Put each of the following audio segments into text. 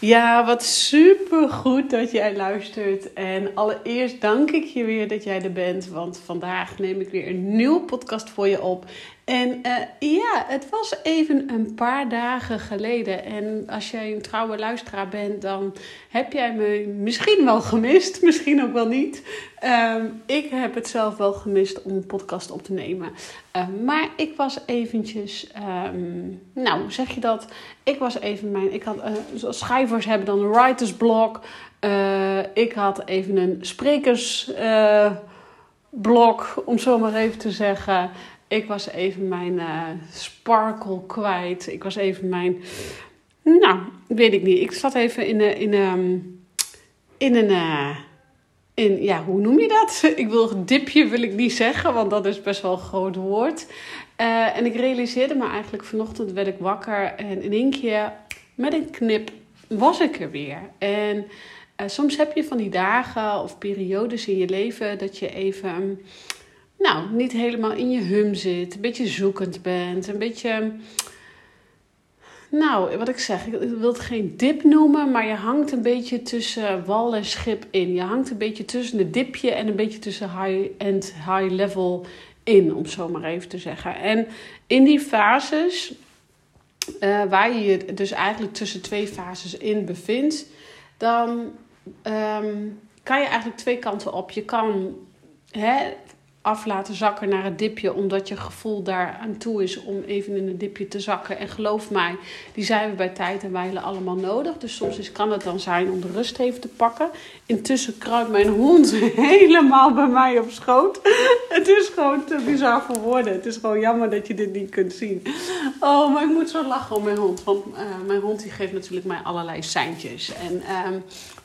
Ja, wat super goed dat jij luistert. En allereerst dank ik je weer dat jij er bent. Want vandaag neem ik weer een nieuwe podcast voor je op. En uh, ja, het was even een paar dagen geleden. En als jij een trouwe luisteraar bent, dan heb jij me misschien wel gemist, misschien ook wel niet. Um, ik heb het zelf wel gemist om een podcast op te nemen. Uh, maar ik was eventjes, um, nou zeg je dat? Ik was even mijn, ik had, uh, schrijvers hebben dan een writersblok. ik had even een sprekersblok, om zo maar even te zeggen. Ik was even mijn uh, sparkle kwijt. Ik was even mijn. Nou, weet ik niet. Ik zat even in, uh, in, um, in een. Uh, in, ja, hoe noem je dat? Ik wil dipje, wil ik niet zeggen, want dat is best wel een groot woord. en ik realiseerde me eigenlijk vanochtend, werd ik wakker en in één keer met een knip was ik er weer. En soms heb je van die dagen of periodes in je leven dat je even nou, niet helemaal in je hum zit, een beetje zoekend bent, een beetje. Nou, wat ik zeg, ik wil het geen dip noemen, maar je hangt een beetje tussen wal en schip in. Je hangt een beetje tussen het dipje en een beetje tussen high-end, high-level in, om zo maar even te zeggen. En in die fases, uh, waar je je dus eigenlijk tussen twee fases in bevindt, dan um, kan je eigenlijk twee kanten op. Je kan hè, af laten zakken naar het dipje, omdat je gevoel daar aan toe is om even in het dipje te zakken. En geloof mij, die zijn we bij tijd en wijle allemaal nodig. Dus soms is, kan het dan zijn om de rust even te pakken. Intussen kruipt mijn hond helemaal bij mij op schoot. Het is gewoon te bizar voor woorden. Het is gewoon jammer dat je dit niet kunt zien. Oh, maar ik moet zo lachen om mijn hond. Want uh, mijn hond die geeft natuurlijk mij allerlei seintjes. En uh,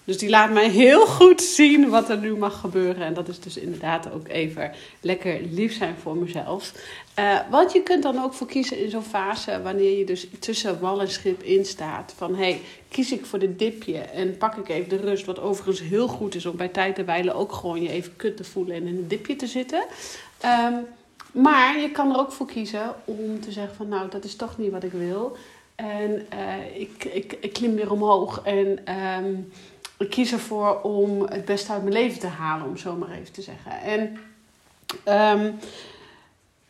dus die laat mij heel goed zien wat er nu mag gebeuren. En dat is dus inderdaad ook even lekker lief zijn voor mezelf. Uh, want je kunt dan ook voor kiezen in zo'n fase, wanneer je dus tussen wal en schip in staat. Van hey, kies ik voor dit dipje en pak ik even de rust. Wat overigens heel goed is om bij tijd en wijle ook gewoon je even kut te voelen en in een dipje te zitten. Um, maar je kan er ook voor kiezen om te zeggen van nou, dat is toch niet wat ik wil. En uh, ik, ik, ik klim weer omhoog en... Um, ik kies ervoor om het beste uit mijn leven te halen, om zo maar even te zeggen. En um,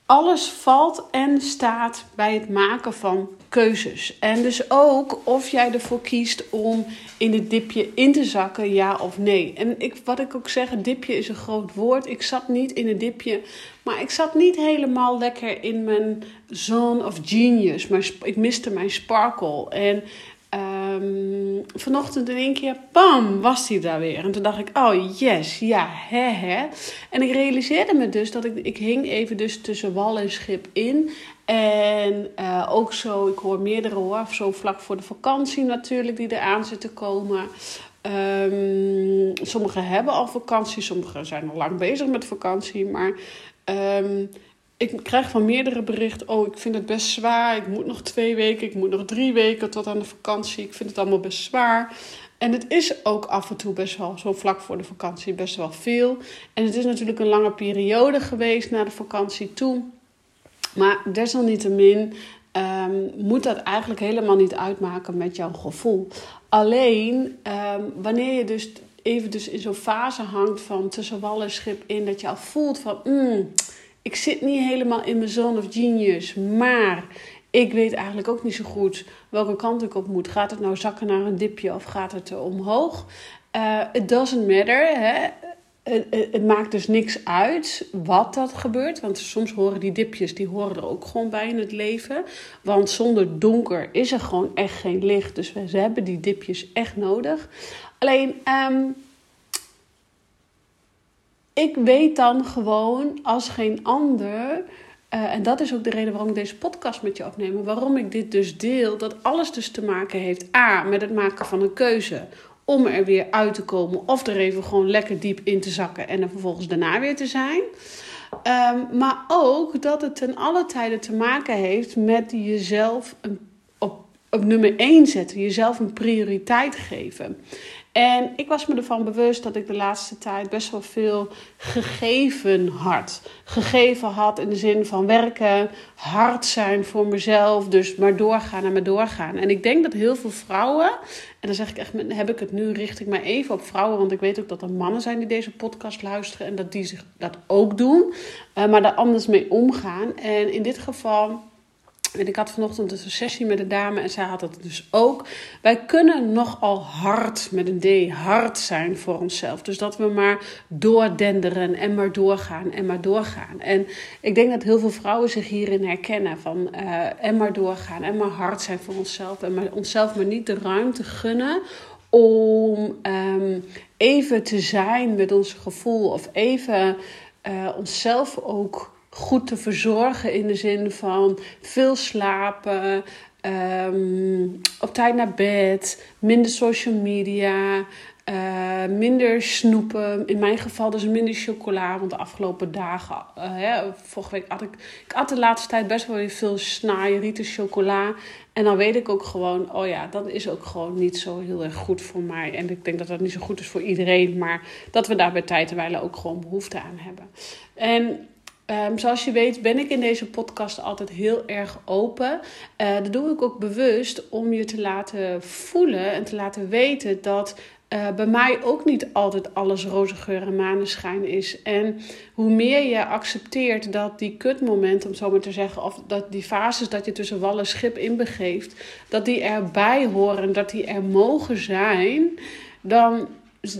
alles valt en staat bij het maken van keuzes. En dus ook of jij ervoor kiest om in het dipje in te zakken, ja of nee. En ik, wat ik ook zeg, dipje is een groot woord. Ik zat niet in het dipje, maar ik zat niet helemaal lekker in mijn zone of genius. Maar ik miste mijn sparkle. En um, vanochtend in één keer, bam, was hij daar weer. En toen dacht ik, oh yes, ja, hè, hè. En ik realiseerde me dus dat ik, ik hing even dus tussen wal en schip in. En uh, ook zo, ik hoor meerdere hoor, zo vlak voor de vakantie natuurlijk, die eraan zit te komen. Um, sommigen hebben al vakantie, sommigen zijn al lang bezig met vakantie. Maar um, ik krijg van meerdere berichten: Oh, ik vind het best zwaar. Ik moet nog twee weken, ik moet nog drie weken tot aan de vakantie. Ik vind het allemaal best zwaar. En het is ook af en toe best wel, zo vlak voor de vakantie, best wel veel. En het is natuurlijk een lange periode geweest na de vakantie toe. Maar desalniettemin um, moet dat eigenlijk helemaal niet uitmaken met jouw gevoel. Alleen um, wanneer je dus even dus in zo'n fase hangt van tussen en schip in, dat je al voelt van. Mm, ik zit niet helemaal in mijn zone of genius, maar ik weet eigenlijk ook niet zo goed welke kant ik op moet. Gaat het nou zakken naar een dipje of gaat het er omhoog? Uh, it doesn't matter. Hè? Het, maakt dus niks uit wat dat gebeurt. Want soms horen die dipjes, die horen er ook gewoon bij in het leven. Want zonder donker is er gewoon echt geen licht. Dus we, ze hebben die dipjes echt nodig. Alleen, um, ik weet dan gewoon als geen ander. Uh, en dat is ook de reden waarom ik deze podcast met je opneem. Waarom ik dit dus deel. Dat alles dus te maken heeft. A. Met het maken van een keuze. Om er weer uit te komen. Of er even gewoon lekker diep in te zakken. En er vervolgens daarna weer te zijn. Um, maar ook dat het ten alle tijden te maken heeft met jezelf op, op nummer 1 zetten. Jezelf een prioriteit geven. En ik was me ervan bewust dat ik de laatste tijd best wel veel gegeven had. Gegeven had in de zin van werken, hard zijn voor mezelf, dus maar doorgaan en maar doorgaan. En ik denk dat heel veel vrouwen, en dan zeg ik echt, heb ik het nu, richt ik mij even op vrouwen, want ik weet ook dat er mannen zijn die deze podcast luisteren en dat die zich dat ook doen, uh, maar daar anders mee omgaan. En in dit geval en ik had vanochtend een sessie met een dame en zij had het dus ook. Wij kunnen nogal hard, met een D, hard zijn voor onszelf. Dus dat we maar doordenderen en maar doorgaan en maar doorgaan. En ik denk dat heel veel vrouwen zich hierin herkennen. Van uh, en maar doorgaan en maar hard zijn voor onszelf. En maar onszelf maar niet de ruimte gunnen om um, even te zijn met ons gevoel. Of even uh, onszelf ook goed te verzorgen in de zin van veel slapen, um, op tijd naar bed, minder social media, uh, minder snoepen. In mijn geval dus minder chocola. Want de afgelopen dagen, uh, hè, vorige week had ik... Ik had de laatste tijd best wel weer veel rieten chocola. En dan weet ik ook gewoon, oh ja, dat is ook gewoon niet zo heel erg goed voor mij. En ik denk dat dat niet zo goed is voor iedereen. Maar dat we daar bij tijd en ook gewoon behoefte aan hebben. En Um, zoals je weet ben ik in deze podcast altijd heel erg open. Uh, dat doe ik ook bewust om je te laten voelen en te laten weten dat uh, bij mij ook niet altijd alles roze geur en maneschijn is. En hoe meer je accepteert dat die kutmomenten, om zo maar te zeggen, of dat die fases dat je tussen wal en schip inbegeeft, dat die erbij horen, dat die er mogen zijn, dan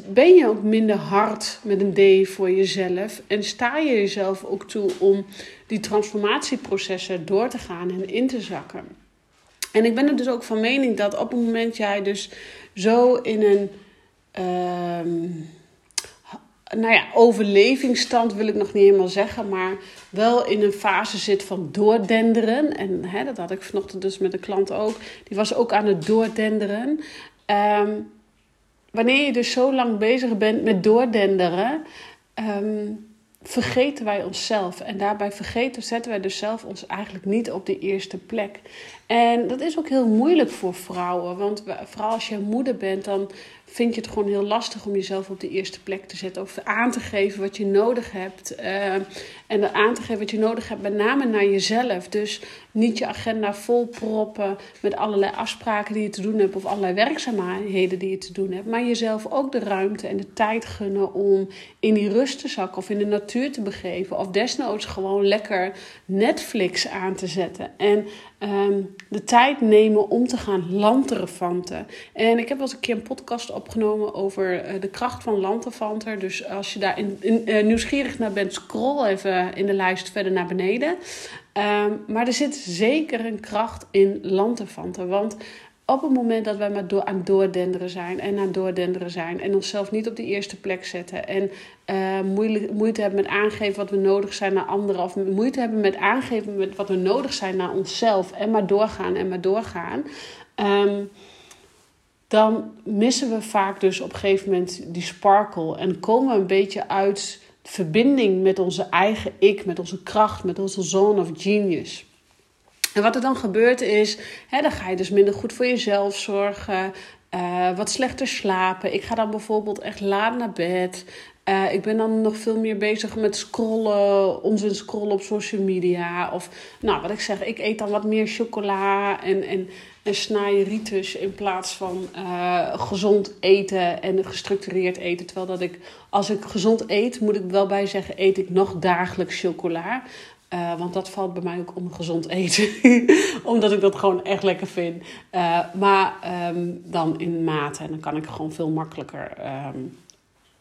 ben je ook minder hard met een D voor jezelf. En sta je jezelf ook toe om die transformatieprocessen door te gaan en in te zakken. En ik ben er dus ook van mening dat op het moment jij dus zo in een. Uh, nou ja, overlevingsstand wil ik nog niet helemaal zeggen, maar wel in een fase zit van doordenderen. En hè, dat had ik vanochtend dus met een klant ook. Die was ook aan het doordenderen. Um, wanneer je dus zo lang bezig bent met doordenderen, um, vergeten wij onszelf. En daarbij vergeten zetten wij dus zelf ons eigenlijk niet op de eerste plek. En dat is ook heel moeilijk voor vrouwen. Want vooral als je moeder bent, dan vind je het gewoon heel lastig om jezelf op de eerste plek te zetten. Of aan te geven wat je nodig hebt. Uh, en aan te geven wat je nodig hebt, met name naar jezelf. Dus niet je agenda vol proppen met allerlei afspraken die je te doen hebt. Of allerlei werkzaamheden die je te doen hebt. Maar jezelf ook de ruimte en de tijd gunnen om in die rust te zakken. Of in de natuur te begeven. Of desnoods gewoon lekker Netflix aan te zetten. En um, de tijd nemen om te gaan lanterefanten. En ik heb wel eens een keer een podcast opgenomen over uh, de kracht van lantefanter. Dus als je daar in, uh, nieuwsgierig naar bent, scroll even in de lijst verder naar beneden. Um, maar er zit zeker een kracht in lantefanten. Want op het moment dat wij maar door, aan doordenderen zijn en aan doordenderen zijn en onszelf niet op de eerste plek zetten en uh, moeite, moeite hebben met aangeven wat we nodig zijn naar anderen of moeite hebben met aangeven met wat we nodig zijn naar onszelf en maar doorgaan en maar doorgaan, um, dan missen we vaak dus op een gegeven moment die sparkle en komen we een beetje uit verbinding met onze eigen ik, met onze kracht, met onze zone of genius. En wat er dan gebeurt is, hè, dan ga je dus minder goed voor jezelf zorgen. Uh, wat slechter slapen. Ik ga dan bijvoorbeeld echt laat naar bed. Uh, ik ben dan nog veel meer bezig met scrollen, onzin scrollen op social media. Of, nou, wat ik zeg, ik eet dan wat meer chocola en, en, en snijeritis in plaats van uh, gezond eten en gestructureerd eten. Terwijl dat ik, als ik gezond eet, moet ik wel bij zeggen, eet ik nog dagelijks chocola. Uh, want dat valt bij mij ook onder gezond eten. Omdat ik dat gewoon echt lekker vind. Uh, maar um, dan in mate. En dan kan ik gewoon veel makkelijker um,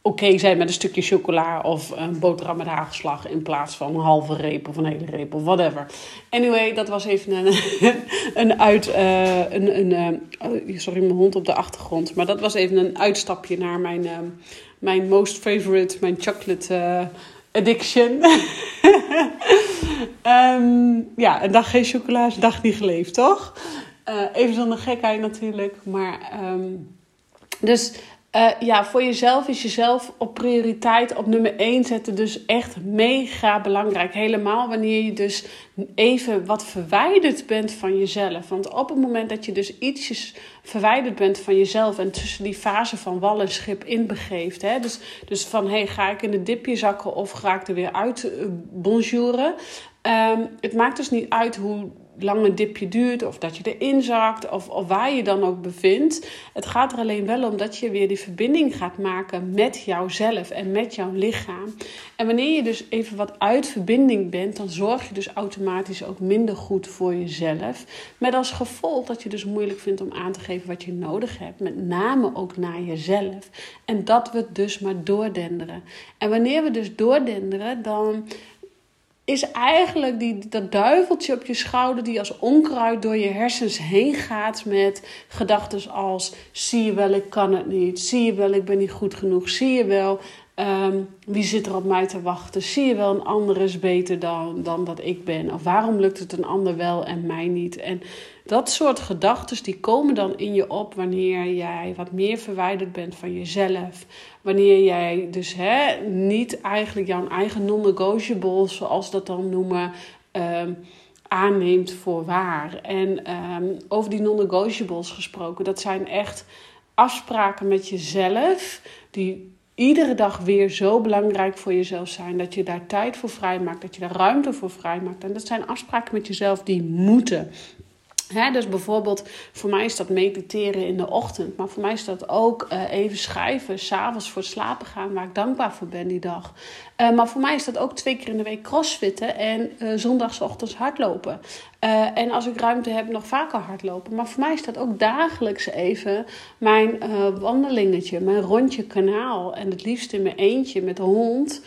oké zijn met een stukje chocola of een boterham met hagelslag in plaats van een halve reep of een hele reep of whatever. Anyway, dat was even een, een uit. Uh, een, een, uh, sorry, mijn hond op de achtergrond. Maar dat was even een uitstapje naar mijn, uh, mijn most favorite, mijn chocolate addiction. um, ja, een dag geen chocola is een dag niet geleefd, toch? even zonder gekheid natuurlijk. Maar. Um, dus uh, ja, voor jezelf is jezelf op prioriteit op nummer 1 zetten dus echt mega belangrijk. Helemaal wanneer je dus even wat verwijderd bent van jezelf. Want op het moment dat je dus ietsjes verwijderd bent van jezelf en tussen die fase van wal en schip inbegeeft. Hè, dus, dus van hey, ga ik in het dipje zakken of ga ik er weer uit uh, bonjouren. Um, het maakt dus niet uit hoe lang een dipje duurt, of dat je erin zakt, of, of waar je dan ook bevindt. Het gaat er alleen wel om dat je weer die verbinding gaat maken met jouzelf en met jouw lichaam. En wanneer je dus even wat uit verbinding bent, dan zorg je dus automatisch ook minder goed voor jezelf. Met als gevolg dat je dus moeilijk vindt om aan te geven wat je nodig hebt, met name ook naar jezelf. En dat we dus maar doordenderen. En wanneer we dus doordenderen, dan is eigenlijk die, dat duiveltje op je schouder die als onkruid door je hersens heen gaat met gedachten als zie je wel, ik kan het niet, zie je wel, ik ben niet goed genoeg, zie je wel, um, wie zit er op mij te wachten, zie je wel, een ander is beter dan, dan dat ik ben, of waarom lukt het een ander wel en mij niet. En dat soort gedachten die komen dan in je op wanneer jij wat meer verwijderd bent van jezelf. Wanneer jij dus hè, niet eigenlijk jouw eigen non-negotiables, zoals dat dan noemen, um, aanneemt voor waar. En um, over die non-negotiables gesproken, dat zijn echt afspraken met jezelf die iedere dag weer zo belangrijk voor jezelf zijn. Dat je daar tijd voor vrijmaakt, dat je daar ruimte voor vrijmaakt. En dat zijn afspraken met jezelf die moeten dus bijvoorbeeld, voor mij is dat mediteren in de ochtend. Maar voor mij is dat ook uh, even schrijven, s'avonds voor slapen gaan, waar ik dankbaar voor ben die dag. Uh, maar voor mij is dat ook twee keer in de week crossfitten en uh, zondagsochtends hardlopen. en als ik ruimte heb, nog vaker hardlopen. Maar voor mij is dat ook dagelijks even mijn wandelingetje, mijn rondje kanaal. En het liefst in mijn eentje met de hond.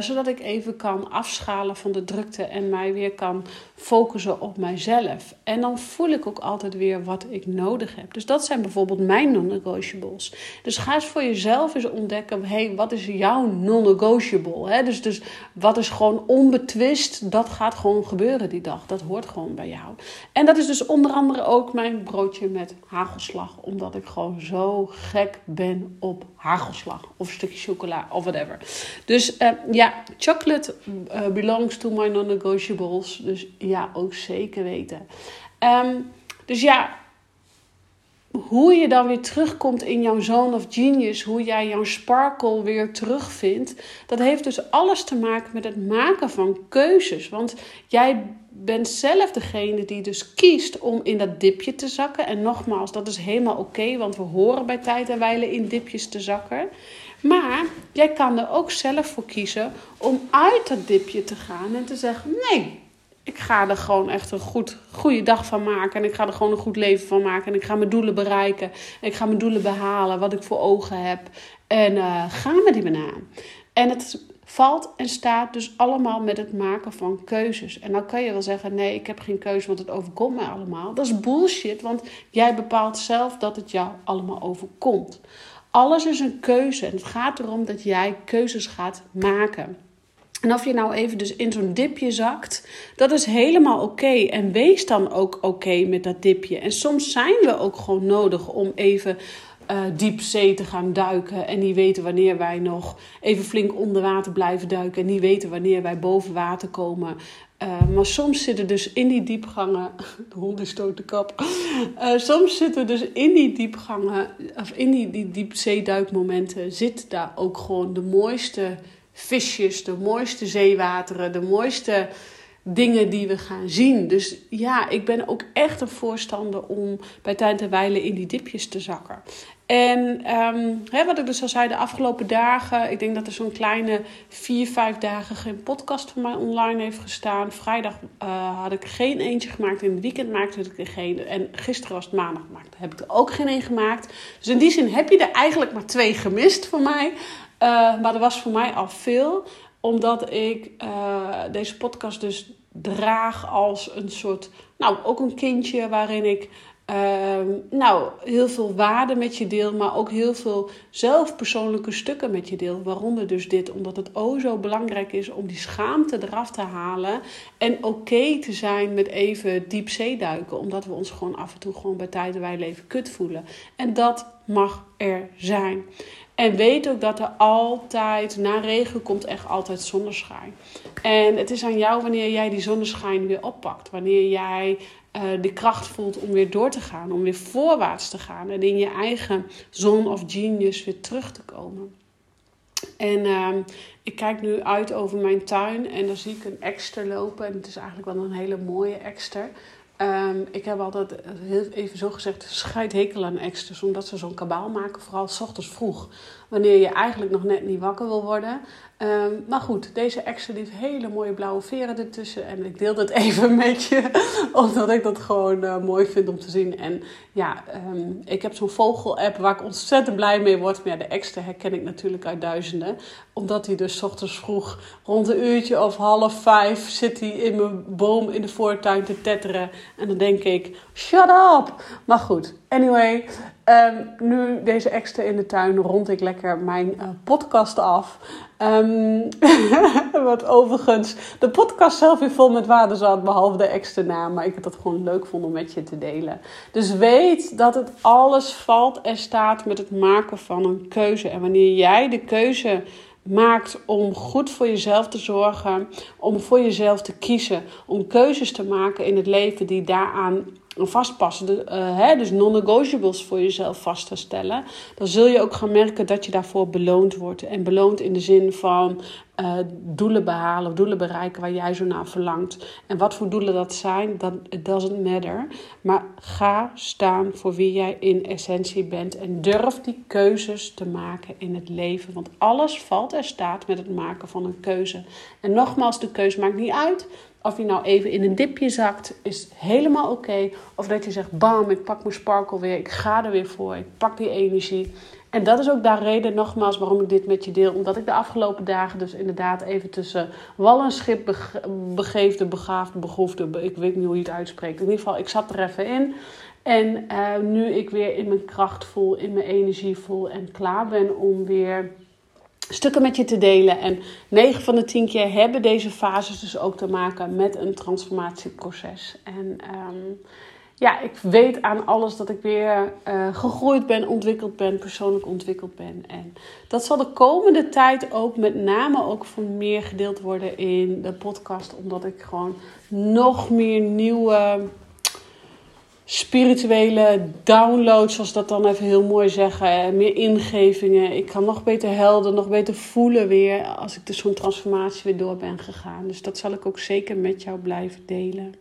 Zodat ik even kan afschalen van de drukte en mij weer kan focussen op mijzelf. En dan voel ik ook altijd weer wat ik nodig heb. Dus dat zijn bijvoorbeeld mijn non-negotiables. Dus ga eens voor jezelf eens ontdekken: hey, wat is jouw non-negotiable? Dus, dus wat is gewoon onbetwist? Dat gaat gewoon gebeuren die dag. Dat hoort gewoon bij jou. En dat is dus onder andere ook mijn broodje met hagelslag, omdat ik gewoon zo gek ben op hagelslag of een stukje chocola of whatever. Dus. Uh, ja, chocolate uh, belongs to my non-negotiables. Dus ja, ook zeker weten. Um, dus ja, hoe je dan weer terugkomt in jouw zone of genius, hoe jij jouw sparkle weer terugvindt, dat heeft dus alles te maken met het maken van keuzes. Want jij bent zelf degene die dus kiest om in dat dipje te zakken. En nogmaals, dat is helemaal oké, want we horen bij tijd en wijle in dipjes te zakken. Maar jij kan er ook zelf voor kiezen om uit dat dipje te gaan en te zeggen: nee, ik ga er gewoon echt een goed, goede dag van maken. En ik ga er gewoon een goed leven van maken. En ik ga mijn doelen bereiken. En ik ga mijn doelen behalen, wat ik voor ogen heb. En uh, ga met die banaan. En het valt en staat dus allemaal met het maken van keuzes. En dan kan je wel zeggen: nee, ik heb geen keuze, want het overkomt mij allemaal. Dat is bullshit, want jij bepaalt zelf dat het jou allemaal overkomt. Alles is een keuze en het gaat erom dat jij keuzes gaat maken. En of je nou even dus in zo'n dipje zakt, dat is helemaal oké. En wees dan ook oké met dat dipje. En soms zijn we ook gewoon nodig om even uh, diep zee te gaan duiken. En niet weten wanneer wij nog even flink onder water blijven duiken. En niet weten wanneer wij boven water komen. Uh, maar soms zitten dus in die diepgangen. De hond is stoot de kap. Uh, soms zitten dus in die diepgangen. Of in die, die diepzeeduikmomenten. Zit daar ook gewoon de mooiste visjes. De mooiste zeewateren. De mooiste dingen die we gaan zien. Dus ja, ik ben ook echt een voorstander om bij tijd en wijle in die dipjes te zakken. En um, hè, wat ik dus al zei, de afgelopen dagen, ik denk dat er zo'n kleine vier, vijf dagen geen podcast van mij online heeft gestaan. Vrijdag uh, had ik geen eentje gemaakt, in het weekend maakte ik er geen. En gisteren was het maandag gemaakt, heb ik er ook geen een gemaakt. Dus in die zin heb je er eigenlijk maar twee gemist voor mij. Uh, maar er was voor mij al veel, omdat ik uh, deze podcast dus draag als een soort, nou ook een kindje waarin ik uh, nou, heel veel waarde met je deel, maar ook heel veel zelfpersoonlijke stukken met je deel. Waaronder dus dit, omdat het o zo belangrijk is om die schaamte eraf te halen. En oké te zijn met even diep duiken, omdat we ons gewoon af en toe gewoon bij tijden wij leven kut voelen. En dat mag er zijn. En weet ook dat er altijd, na regen komt echt altijd zonneschijn. En het is aan jou wanneer jij die zonneschijn weer oppakt. Wanneer jij uh, de kracht voelt om weer door te gaan, om weer voorwaarts te gaan en in je eigen zon of genius weer terug te komen. En uh, ik kijk nu uit over mijn tuin en dan zie ik een ekster lopen. En het is eigenlijk wel een hele mooie ekster. Um, ik heb altijd, heel even zo gezegd, scheidhekel aan eksters. Omdat ze zo'n kabaal maken, vooral s ochtends vroeg. Wanneer je eigenlijk nog net niet wakker wil worden. Um, maar goed, deze extra heeft hele mooie blauwe veren ertussen. En ik deel dat even met je, omdat ik dat gewoon uh, mooi vind om te zien. En ja, um, ik heb zo'n vogel-app waar ik ontzettend blij mee word. Maar ja, de extra herken ik natuurlijk uit duizenden. Omdat hij dus ochtends vroeg, rond een uurtje of half vijf, zit hij in mijn boom in de voortuin te tetteren. En dan denk ik, shut up! Maar goed, anyway... Um, nu deze extra in de tuin rond ik lekker mijn uh, podcast af. Um, wat overigens de podcast zelf weer vol met waarde zat, behalve de extra naam. Maar ik heb dat gewoon leuk vond om met je te delen. Dus weet dat het alles valt en staat met het maken van een keuze. En wanneer jij de keuze maakt om goed voor jezelf te zorgen, om voor jezelf te kiezen, om keuzes te maken in het leven die daaraan vastpassen, uh, hè, dus non-negotiables voor jezelf vast te stellen, dan zul je ook gaan merken dat je daarvoor beloond wordt. En beloond in de zin van uh, doelen behalen of doelen bereiken waar jij zo naar verlangt. En wat voor doelen dat zijn, dat it doesn't matter. Maar ga staan voor wie jij in essentie bent en durf die keuzes te maken in het leven. Want alles valt er staat met het maken van een keuze. En nogmaals, de keuze maakt niet uit of je nou even in een dipje zakt, is helemaal oké. Of dat je zegt, bam, ik pak mijn sparkle weer, ik ga er weer voor, ik pak die energie. En dat is ook de reden, nogmaals, waarom ik dit met je deel. Omdat ik de afgelopen dagen dus inderdaad even tussen wal en schip begeefde, begaafde, begroefde. Ik weet niet hoe je het uitspreekt. In ieder geval, ik zat er even in. En uh, nu ik weer in mijn kracht voel, in mijn energie voel en klaar ben om weer stukken met je te delen. En 9 van de 10 keer hebben deze fases dus ook te maken met een transformatieproces. En um, ja, ik weet aan alles dat ik weer uh, gegroeid ben, ontwikkeld ben, persoonlijk ontwikkeld ben. En dat zal de komende tijd ook met name ook van meer gedeeld worden in de podcast. Omdat ik gewoon nog meer nieuwe spirituele downloads, zoals dat dan even heel mooi zeggen. Meer ingevingen. Ik kan nog beter helden, nog beter voelen weer als ik dus zo'n transformatie weer door ben gegaan. Dus dat zal ik ook zeker met jou blijven delen.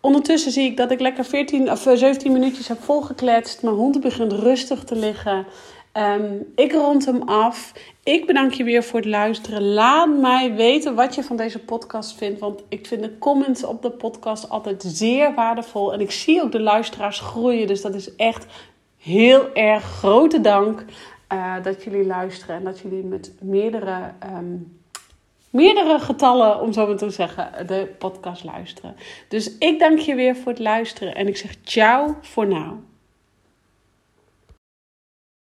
Ondertussen zie ik dat ik lekker 14 of 17 eh, minuutjes heb volgekletst. Mijn hond begint rustig te liggen. Um, ik rond hem af. Ik bedank je weer voor het luisteren. Laat mij weten wat je van deze podcast vindt. Want ik vind de comments op de podcast altijd zeer waardevol. En ik zie ook de luisteraars groeien. Dus dat is echt heel erg grote dank uh, dat jullie luisteren. En dat jullie met meerdere, um, meerdere getallen, om zo maar te zeggen, de podcast luisteren. Dus ik dank je weer voor het luisteren. En ik zeg ciao voor nu.